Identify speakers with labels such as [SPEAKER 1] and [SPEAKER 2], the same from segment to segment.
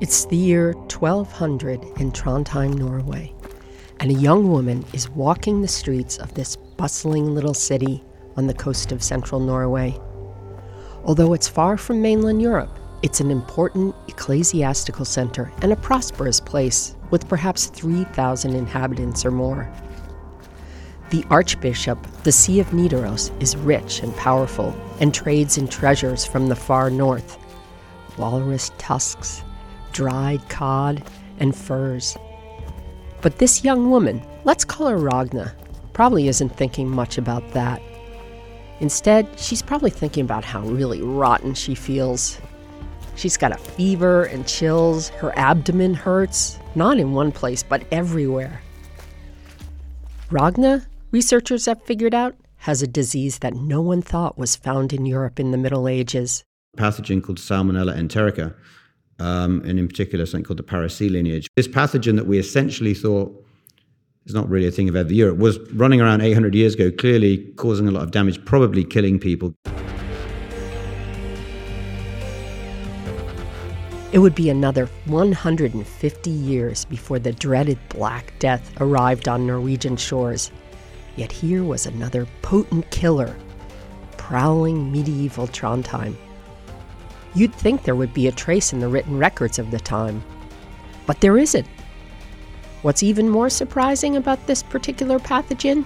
[SPEAKER 1] It's the year 1200 in Trondheim, Norway, and a young woman is walking the streets of this bustling little city on the coast of central Norway. Although it's far from mainland Europe, it's an important ecclesiastical center and a prosperous place with perhaps 3,000 inhabitants or more. The Archbishop, the See of Nidaros, is rich and powerful and trades in treasures from the far north walrus tusks, dried cod, and furs. But this young woman, let's call her Ragna, probably isn't thinking much about that. Instead, she's probably thinking about how really rotten she feels. She's got a fever and chills, her abdomen hurts, not in one place, but everywhere. Ragna, researchers have figured out, has a disease that no one thought was found in Europe in the Middle Ages.
[SPEAKER 2] A pathogen called Salmonella enterica, um, and in particular something called the Para C lineage. This pathogen that we essentially thought is not really a thing of ever Europe was running around 800 years ago, clearly causing a lot of damage, probably killing people.
[SPEAKER 1] It would be another 150 years before the dreaded Black Death arrived on Norwegian shores. Yet here was another potent killer, prowling medieval Trondheim. You'd think there would be a trace in the written records of the time, but there isn't. What's even more surprising about this particular pathogen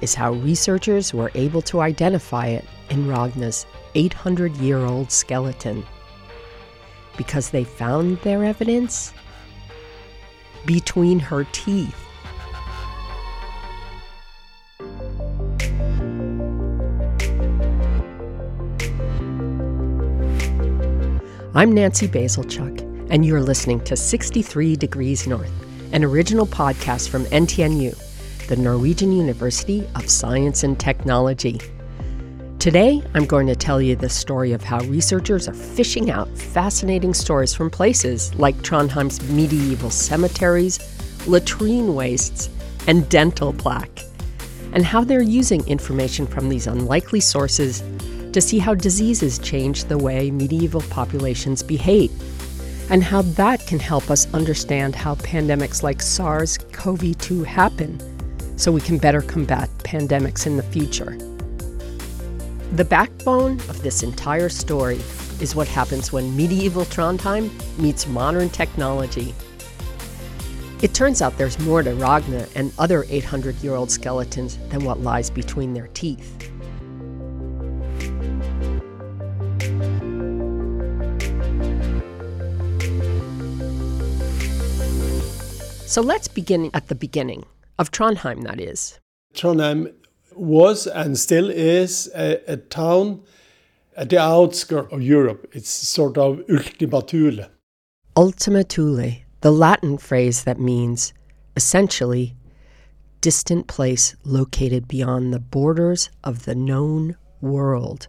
[SPEAKER 1] is how researchers were able to identify it in Ragna's 800 year old skeleton. Because they found their evidence between her teeth. I'm Nancy Bazilchuk, and you're listening to 63 Degrees North, an original podcast from NTNU, the Norwegian University of Science and Technology. Today, I'm going to tell you the story of how researchers are fishing out fascinating stories from places like Trondheim's medieval cemeteries, latrine wastes, and dental plaque, and how they're using information from these unlikely sources to see how diseases change the way medieval populations behave, and how that can help us understand how pandemics like SARS CoV 2 happen so we can better combat pandemics in the future. The backbone of this entire story is what happens when medieval Trondheim meets modern technology. It turns out there's more to Ragna and other 800 year old skeletons than what lies between their teeth. So let's begin at the beginning, of Trondheim, that is.
[SPEAKER 3] Trondheim was and still is a, a town at the outskirts of Europe. It's sort of Ultima Thule.
[SPEAKER 1] Ultima Thule, the Latin phrase that means, essentially, distant place located beyond the borders of the known world.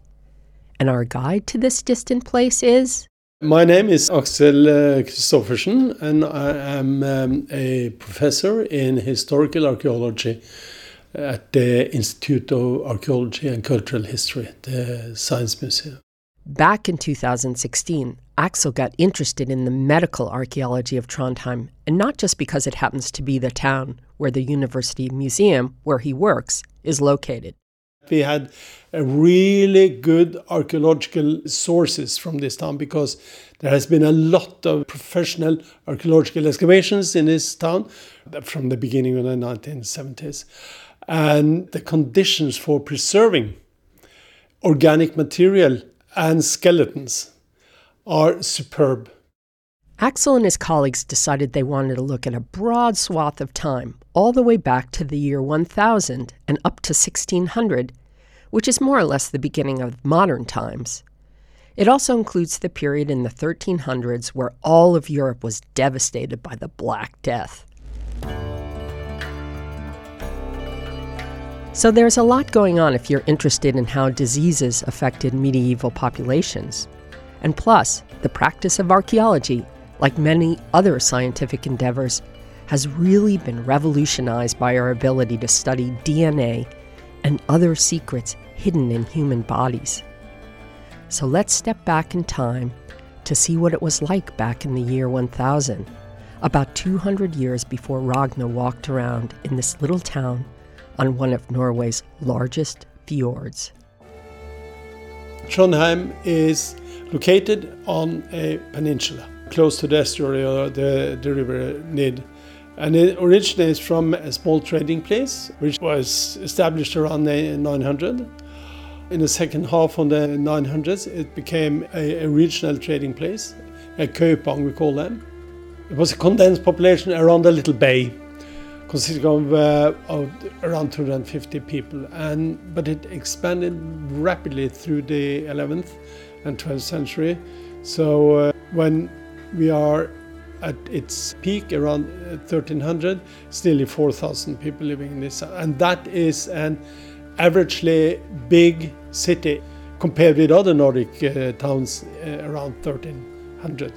[SPEAKER 1] And our guide to this distant place is
[SPEAKER 3] my name is Axel uh, Christophersen, and I am um, a professor in historical archaeology at the Institute of Archaeology and Cultural History, the Science Museum.
[SPEAKER 1] Back in 2016, Axel got interested in the medical archaeology of Trondheim, and not just because it happens to be the town where the University Museum, where he works, is located.
[SPEAKER 3] We had really good archaeological sources from this town because there has been a lot of professional archaeological excavations in this town from the beginning of the 1970s. And the conditions for preserving organic material and skeletons are superb.
[SPEAKER 1] Axel and his colleagues decided they wanted to look at a broad swath of time, all the way back to the year 1000 and up to 1600, which is more or less the beginning of modern times. It also includes the period in the 1300s where all of Europe was devastated by the Black Death. So there's a lot going on if you're interested in how diseases affected medieval populations. And plus, the practice of archaeology, like many other scientific endeavors, has really been revolutionized by our ability to study DNA and other secrets hidden in human bodies. So let's step back in time to see what it was like back in the year 1000, about 200 years before Ragna walked around in this little town on one of Norway's largest fjords.
[SPEAKER 3] Trondheim is located on a peninsula close to the estuary or the, the river Nid. And it originates from a small trading place which was established around 900. In the second half of the 900s, it became a, a regional trading place, a Kaupang we call them. It was a condensed population around a little bay, consisting of, uh, of around 250 people, and but it expanded rapidly through the 11th and 12th century. So uh, when we are at its peak around 1300, still 4,000 people living in this, and that is an averagely big city compared with other Nordic uh, towns uh, around 1300.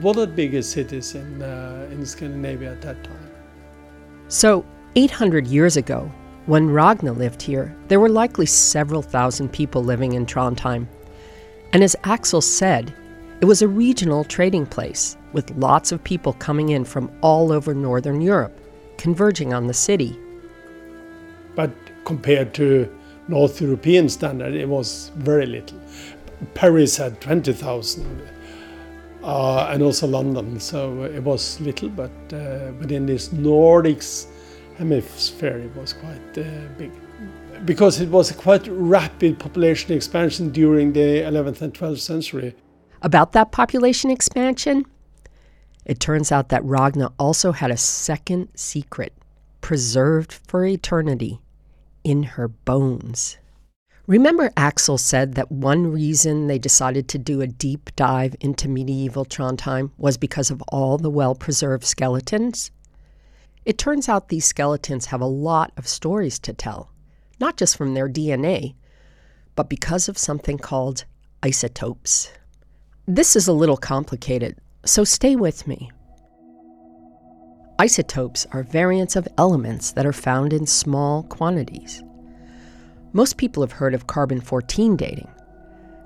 [SPEAKER 3] One of the biggest cities in, uh, in Scandinavia at that time.
[SPEAKER 1] So, 800 years ago, when Ragna lived here, there were likely several thousand people living in Trondheim. And as Axel said, it was a regional trading place with lots of people coming in from all over Northern Europe, converging on the city.
[SPEAKER 3] But compared to North European standard, it was very little. Paris had 20,000 uh, and also London, so it was little, but uh, within this Nordic hemisphere, it was quite uh, big. Because it was a quite rapid population expansion during the 11th and 12th century.
[SPEAKER 1] About that population expansion, it turns out that Ragna also had a second secret preserved for eternity in her bones. Remember, Axel said that one reason they decided to do a deep dive into medieval Trondheim was because of all the well preserved skeletons? It turns out these skeletons have a lot of stories to tell, not just from their DNA, but because of something called isotopes. This is a little complicated, so stay with me. Isotopes are variants of elements that are found in small quantities. Most people have heard of carbon 14 dating.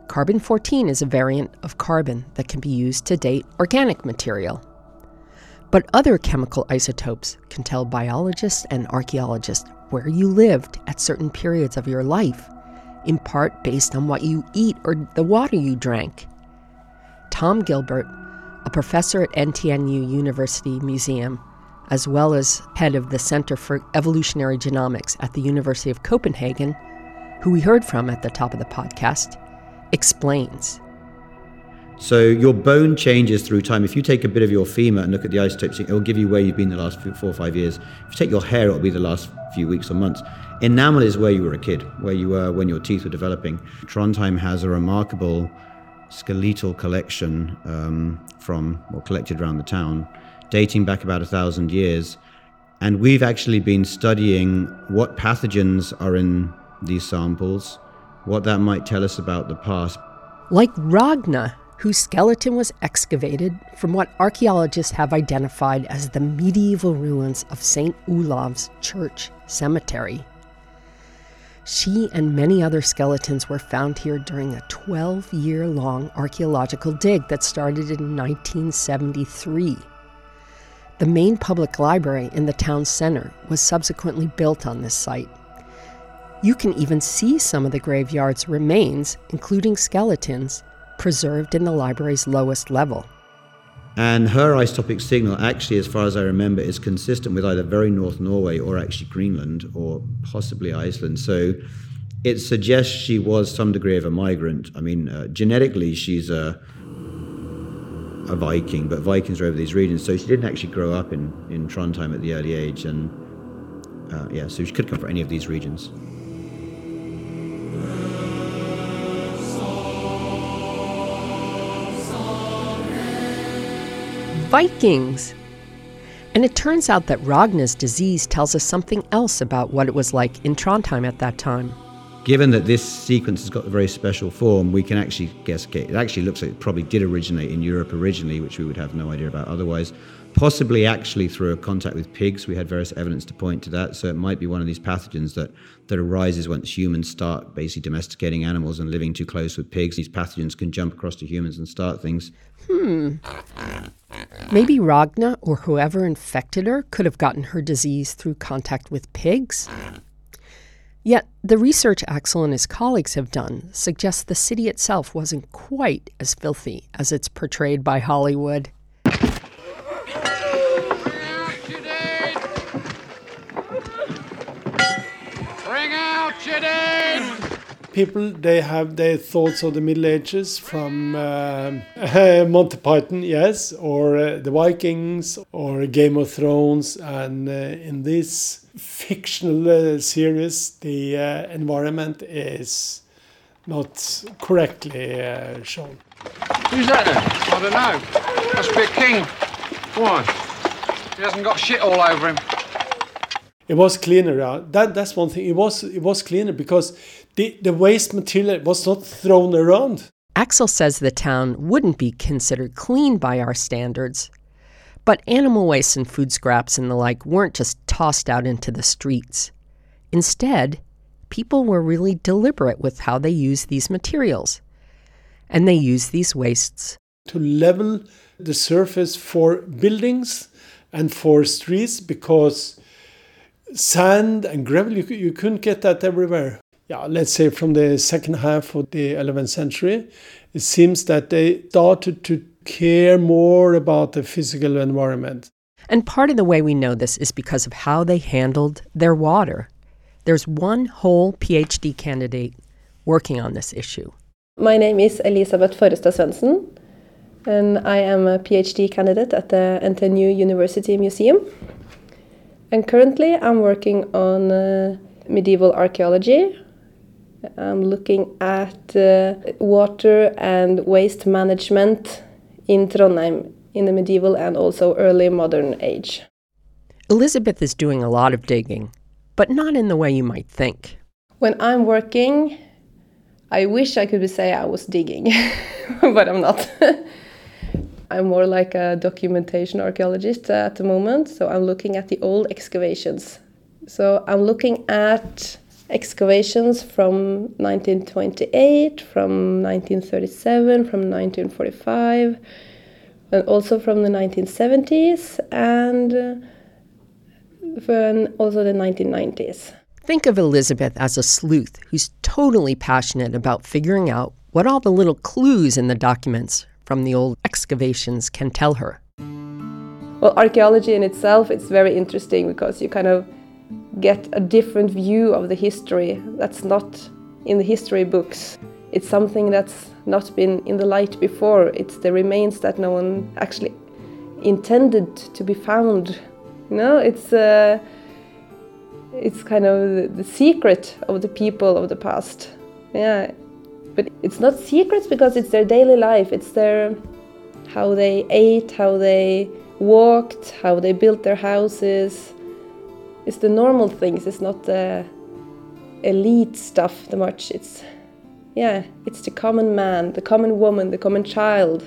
[SPEAKER 1] Carbon 14 is a variant of carbon that can be used to date organic material. But other chemical isotopes can tell biologists and archaeologists where you lived at certain periods of your life, in part based on what you eat or the water you drank. Tom Gilbert, a professor at NTNU University Museum, as well as head of the Center for Evolutionary Genomics at the University of Copenhagen, who we heard from at the top of the podcast, explains.
[SPEAKER 2] So your bone changes through time. If you take a bit of your femur and look at the isotopes, it will give you where you've been the last four or five years. If you take your hair, it will be the last few weeks or months. Enamel is where you were a kid, where you were when your teeth were developing. Trondheim has a remarkable skeletal collection um, from, or collected around the town, dating back about a thousand years. And we've actually been studying what pathogens are in these samples, what that might tell us about the past.
[SPEAKER 1] Like Ragna, whose skeleton was excavated from what archaeologists have identified as the medieval ruins of St. Olav's Church Cemetery. She and many other skeletons were found here during a 12 year long archaeological dig that started in 1973. The main public library in the town center was subsequently built on this site. You can even see some of the graveyard's remains, including skeletons, preserved in the library's lowest level.
[SPEAKER 2] And her isotopic signal, actually, as far as I remember, is consistent with either very North Norway or actually Greenland or possibly Iceland. So it suggests she was some degree of a migrant. I mean, uh, genetically, she's a a Viking, but Vikings were over these regions, so she didn't actually grow up in, in Trondheim at the early age, and uh, yeah, so she could come from any of these regions.
[SPEAKER 1] Vikings! And it turns out that Ragna's disease tells us something else about what it was like in Trondheim at that time.
[SPEAKER 2] Given that this sequence has got a very special form, we can actually guess it actually looks like it probably did originate in Europe originally, which we would have no idea about otherwise. Possibly actually through a contact with pigs. We had various evidence to point to that. So it might be one of these pathogens that, that arises once humans start basically domesticating animals and living too close with pigs. These pathogens can jump across to humans and start things.
[SPEAKER 1] Hmm. Maybe Ragna or whoever infected her could have gotten her disease through contact with pigs? Yet, the research Axel and his colleagues have done suggests the city itself wasn't quite as filthy as it's portrayed by Hollywood.
[SPEAKER 3] People they have their thoughts of the Middle Ages from uh, Monty Python, yes, or uh, the Vikings, or Game of Thrones, and uh, in this fictional uh, series, the uh, environment is not correctly uh, shown.
[SPEAKER 4] Who's that then? I don't know. Must be a king. Why? He hasn't got shit all over him.
[SPEAKER 3] It was cleaner. Uh, that that's one thing. It was it was cleaner because the, the waste material was not thrown around.
[SPEAKER 1] Axel says the town wouldn't be considered clean by our standards, but animal waste and food scraps and the like weren't just tossed out into the streets. Instead, people were really deliberate with how they used these materials. And they used these wastes
[SPEAKER 3] to level the surface for buildings and for streets because sand and gravel, you, you couldn't get that everywhere. Yeah, let's say from the second half of the 11th century, it seems that they started to care more about the physical environment.
[SPEAKER 1] And part of the way we know this is because of how they handled their water. There's one whole PhD candidate working on this issue.
[SPEAKER 5] My name is Elisabeth Forrestad Swensen, and I am a PhD candidate at the NTNU University Museum. And currently, I'm working on uh, medieval archaeology. I'm looking at uh, water and waste management in Trondheim in the medieval and also early modern age.
[SPEAKER 1] Elisabeth is doing a lot of digging, but not in the way you might think.
[SPEAKER 5] When I'm working, I wish I could say I was digging, but I'm not. I'm more like a documentation archaeologist at the moment, so I'm looking at the old excavations. So I'm looking at excavations from 1928, from 1937, from 1945, and also from the 1970s, and uh, also the 1990s.
[SPEAKER 1] Think of Elisabeth as a sleuth who's totally passionate about figuring out what all the little clues in the documents from the old excavations can tell her.
[SPEAKER 5] Well, archaeology in itself it's very interesting because you kind of get a different view of the history that's not in the history books. It's something that's not been in the light before. It's the remains that no one actually intended to be found. You know, it's uh, it's kind of the, the secret of the people of the past. Yeah, but it's not secrets because it's their daily life. It's their how they ate, how they walked, how they built their houses. It's the normal things. It's not the elite stuff the much. It's yeah, it's the common man, the common woman, the common child.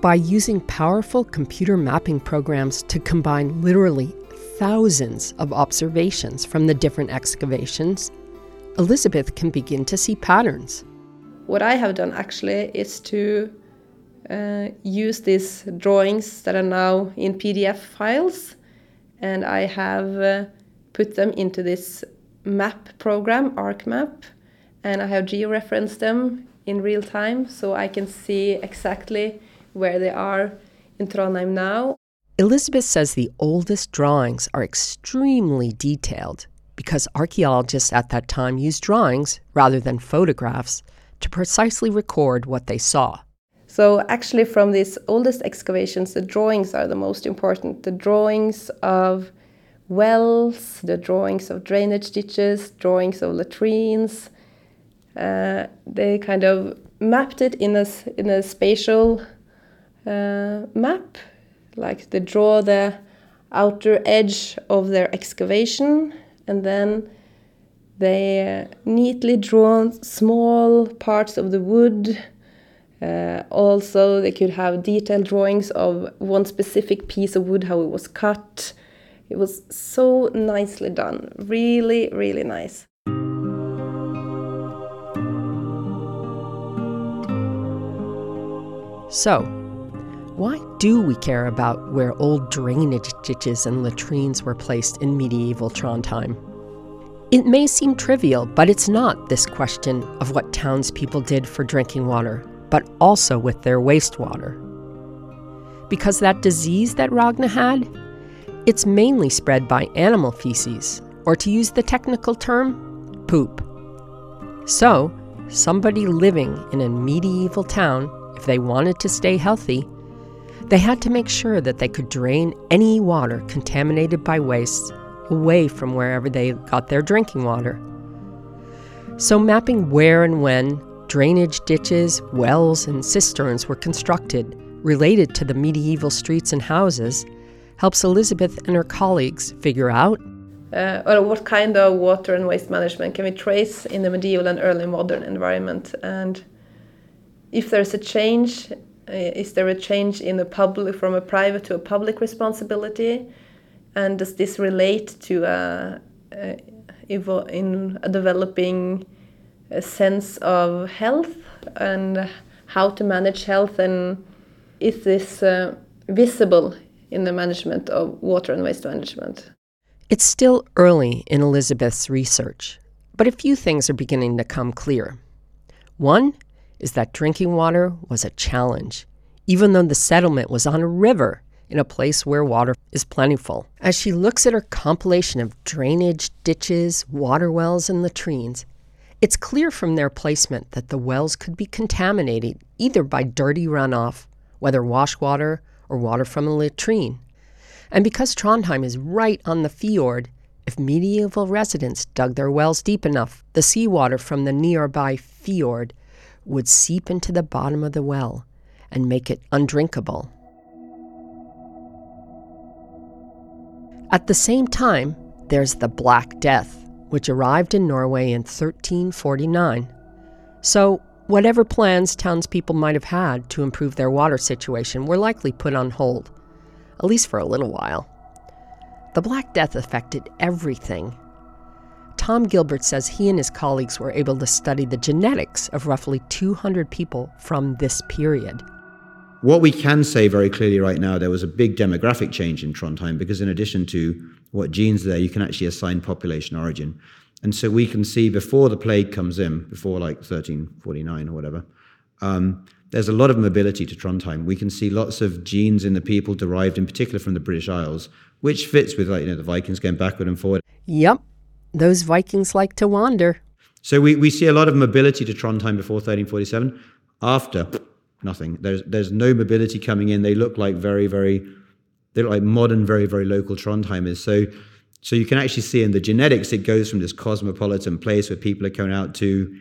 [SPEAKER 1] By using powerful computer mapping programs to combine literally thousands of observations from the different excavations, Elisabeth can begin to see patterns.
[SPEAKER 5] What I have done actually is to uh, use these drawings that are now in PDF files and I have uh, put them into this map program, ArcMap, and I have georeferenced them in real time so I can see exactly where they are in Trondheim now.
[SPEAKER 1] Elisabeth says the oldest drawings are extremely detailed because archaeologists at that time used drawings rather than photographs to precisely record what they saw.
[SPEAKER 5] So, actually, from these oldest excavations, the drawings are the most important. The drawings of wells, the drawings of drainage ditches, drawings of latrines. Uh, they kind of mapped it in a, in a spatial uh, map, like they draw the outer edge of their excavation and then they neatly drawn small parts of the wood Uh, also, they could have detailed drawings of one specific piece of wood, how it was cut. It was so nicely done. Really, really nice.
[SPEAKER 1] So, why do we care about where old drainage ditches and latrines were placed in medieval Trondheim? It may seem trivial, but it's not this question of what townspeople did for drinking water, but also with their wastewater. Because that disease that Ragna had, it's mainly spread by animal feces, or to use the technical term, poop. So, somebody living in a medieval town, if they wanted to stay healthy, they had to make sure that they could drain any water contaminated by waste away from wherever they got their drinking water. So, mapping where and when drainage ditches, wells, and cisterns were constructed related to the medieval streets and houses helps Elisabeth and her colleagues figure out
[SPEAKER 5] uh, what kind of water and waste management can we trace in the medieval and early modern environment and if there's a change uh, is there a change in the public from a private to a public responsibility and does this relate to uh, uh, a, a in a developing a sense of health? And how to manage health? And is this uh, visible in the management of water and waste management?
[SPEAKER 1] It's still early in elisabeth's research but a few things are beginning to come clear. One is that drinking water was a challenge, even though the settlement was on a river in a place where water is plentiful. As she looks at her compilation of drainage, ditches, water wells, and latrines, it's clear from their placement that the wells could be contaminated either by dirty runoff, whether wash water or water from a latrine. And because Trondheim is right on the fjord, if medieval residents dug their wells deep enough, the seawater from the nearby fjord would seep into the bottom of the well and make it undrinkable. At the same time, there's the Black Death, which arrived in Norway in 1349. So, whatever plans townspeople might have had to improve their water situation were likely put on hold, at least for a little while. The Black Death affected everything Tom Gilbert says he and his colleagues were able to study the genetics of roughly 200 people from this period.
[SPEAKER 2] What we can say very clearly right now, there was a big demographic change in Trondheim because, in addition to what genes are there, you can actually assign population origin. And so we can see before the plague comes in, before like 1349 or whatever, um, there's a lot of mobility to Trondheim. We can see lots of genes in the people derived in particular from the British Isles, which fits with like you know the Vikings going backward and forward.
[SPEAKER 1] Yep, those Vikings like to wander.
[SPEAKER 2] So we, we see a lot of mobility to Trondheim before 1347. After, nothing. There's there's no mobility coming in. They look like very, very, they look like modern, very, very local Trondheimers. So so you can actually see in the genetics, it goes from this cosmopolitan place where people are coming out to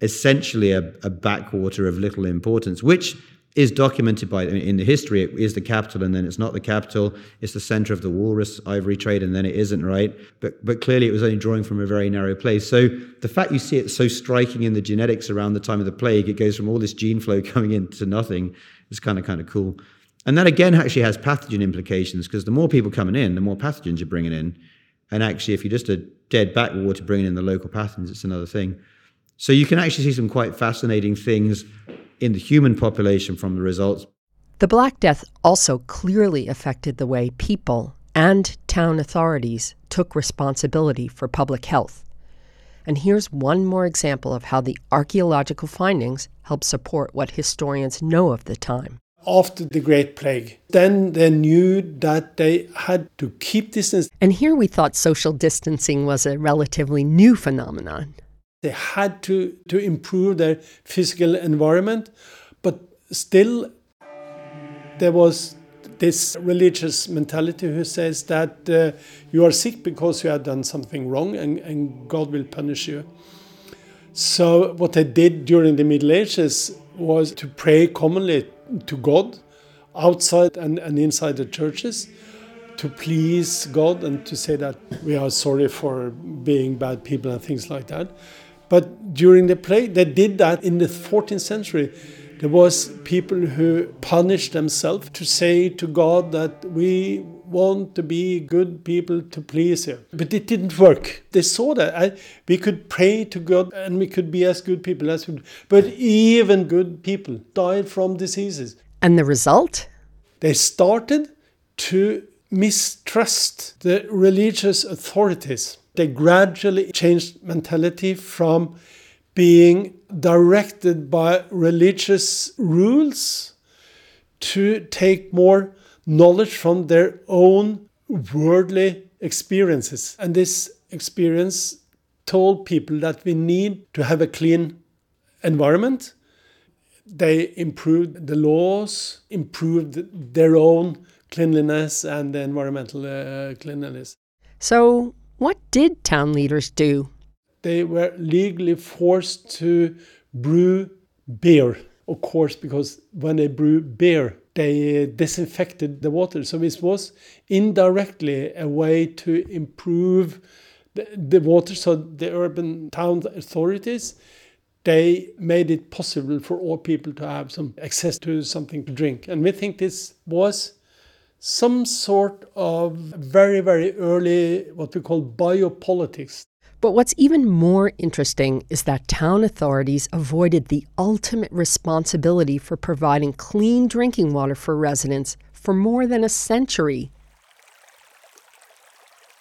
[SPEAKER 2] essentially a, a backwater of little importance, which is documented by in the history. It is the capital, and then it's not the capital. It's the center of the walrus ivory trade, and then it isn't right. But but clearly, it was only drawing from a very narrow place. So the fact you see it so striking in the genetics around the time of the plague, it goes from all this gene flow coming in to nothing. Is kind of kind of cool. And that again actually has pathogen implications because the more people coming in, the more pathogens you're bringing in. And actually, if you're just a dead backwater bringing in the local pathogens, it's another thing. So you can actually see some quite fascinating things in the human population from the results.
[SPEAKER 1] The Black Death also clearly affected the way people and town authorities took responsibility for public health. And here's one more example of how the archaeological findings help support what historians know of the time.
[SPEAKER 3] After the Great Plague, then they knew that they had to keep distance.
[SPEAKER 1] And here we thought social distancing was a relatively new phenomenon.
[SPEAKER 3] They had to, to improve their physical environment, but still there was this religious mentality who says that uh, you are sick because you have done something wrong and, and God will punish you. So, what they did during the Middle Ages was to pray commonly to God outside and, and inside the churches to please God and to say that we are sorry for being bad people and things like that. But during the plague, they did that in the 14th century. There was people who punished themselves to say to God that we want to be good people to please Him. But it didn't work. They saw that I, we could pray to God and we could be as good people as we. But even good people died from diseases.
[SPEAKER 1] And the result?
[SPEAKER 3] They started to mistrust the religious authorities. They gradually changed mentality from being directed by religious rules to take more knowledge from their own worldly experiences. And this experience told people that we need to have a clean environment. They improved the laws, improved their own cleanliness and the environmental uh, cleanliness.
[SPEAKER 1] So, what did town leaders do?
[SPEAKER 3] They were legally forced to brew beer, of course, because when they brew beer, they uh, disinfected the water. So this was indirectly a way to improve the, the water. So the urban town authorities they made it possible for all people to have some access to something to drink. And we think this was some sort of very, very early, what we call biopolitics.
[SPEAKER 1] But what's even more interesting is that town authorities avoided the ultimate responsibility for providing clean drinking water for residents for more than a century.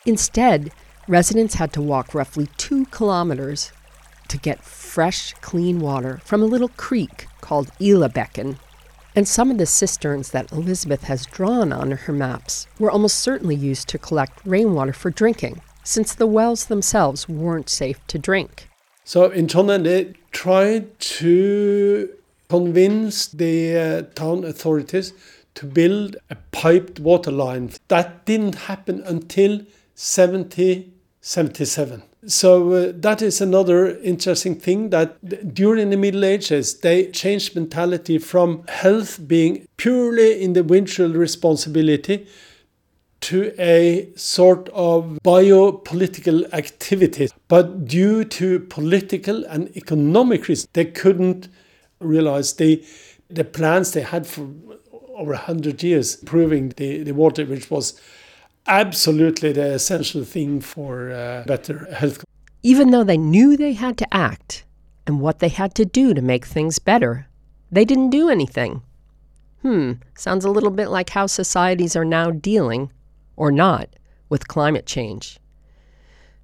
[SPEAKER 1] Instead, residents had to walk roughly two kilometers to get fresh, clean water from a little creek called Ilabekken. And some of the cisterns that Elisabeth has drawn on her maps were almost certainly used to collect rainwater for drinking, since the wells themselves weren't safe to drink.
[SPEAKER 3] So in Trondheim, they tried to convince the uh, town authorities to build a piped water line. That didn't happen until 1777. So uh, that is another interesting thing that during the Middle Ages they changed mentality from health being purely in the individual responsibility to a sort of biopolitical activity. But due to political and economic reasons, they couldn't realize the the plans they had for over 100 years improving the, the water, which was absolutely the essential thing for uh, better health.
[SPEAKER 1] Even though they knew they had to act and what they had to do to make things better, they didn't do anything. Hmm, sounds a little bit like how societies are now dealing, or not, with climate change.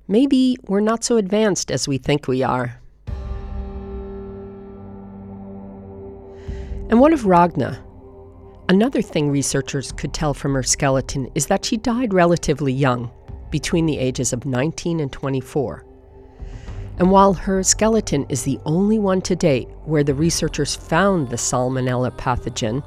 [SPEAKER 1] Maybe we're not so advanced as we think we are. And what of Ragna? Another thing researchers could tell from her skeleton is that she died relatively young, between the ages of 19 and 24. And while her skeleton is the only one to date where the researchers found the Salmonella pathogen,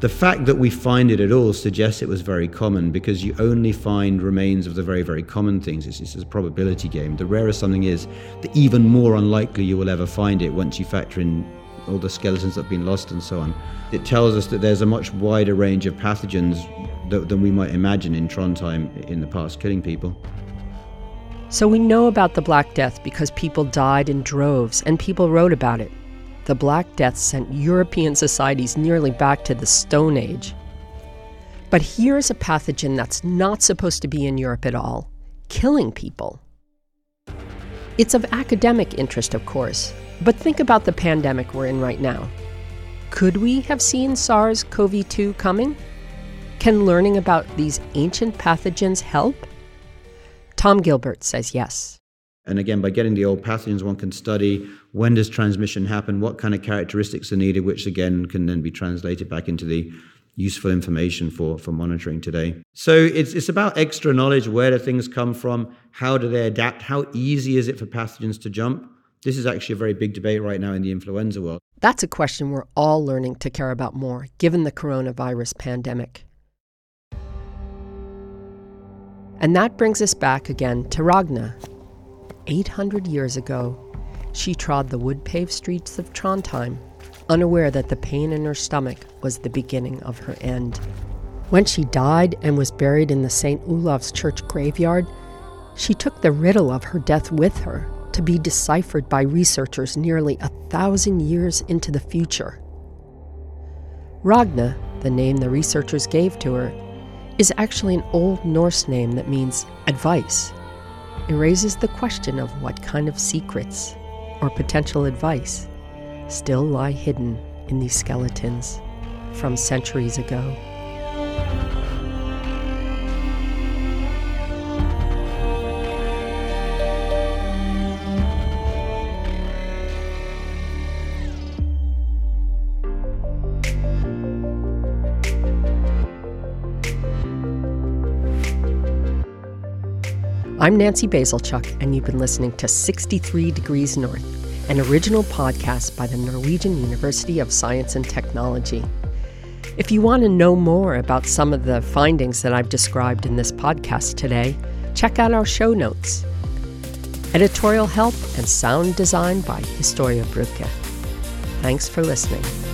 [SPEAKER 2] the fact that we find it at all suggests it was very common because you only find remains of the very, very common things. It's, it's a probability game. The rarer something is, the even more unlikely you will ever find it once you factor in all the skeletons that have been lost and so on. It tells us that there's a much wider range of pathogens than we might imagine in Trondheim in the past, killing people.
[SPEAKER 1] So we know about the Black Death because people died in droves and people wrote about it. The Black Death sent European societies nearly back to the Stone Age. But here's a pathogen that's not supposed to be in Europe at all killing people. It's of academic interest, of course, but think about the pandemic we're in right now. Could we have seen SARS CoV 2 coming? Can learning about these ancient pathogens help? Tom Gilbert says yes.
[SPEAKER 2] And again, by getting the old pathogens, one can study when does transmission happen, what kind of characteristics are needed, which again can then be translated back into the useful information for, for monitoring today. So it's, it's about extra knowledge. Where do things come from? How do they adapt? How easy is it for pathogens to jump? This is actually a very big debate right now in the influenza world.
[SPEAKER 1] That's a question we're all learning to care about more, given the coronavirus pandemic. And that brings us back again to Ragna. 800 years ago, she trod the wood paved streets of Trondheim, unaware that the pain in her stomach was the beginning of her end. When she died and was buried in the St. Olav's Church graveyard, she took the riddle of her death with her to be deciphered by researchers nearly a thousand years into the future. Ragna, the name the researchers gave to her, is actually an Old Norse name that means advice. It raises the question of what kind of secrets or potential advice still lie hidden in these skeletons from centuries ago. I'm Nancy Bazilchuk, and you've been listening to 63 Degrees North, an original podcast by the Norwegian University of Science and Technology. If you want to know more about some of the findings that I've described in this podcast today, check out our show notes. Editorial help and sound design by Historia Brücke. Thanks for listening.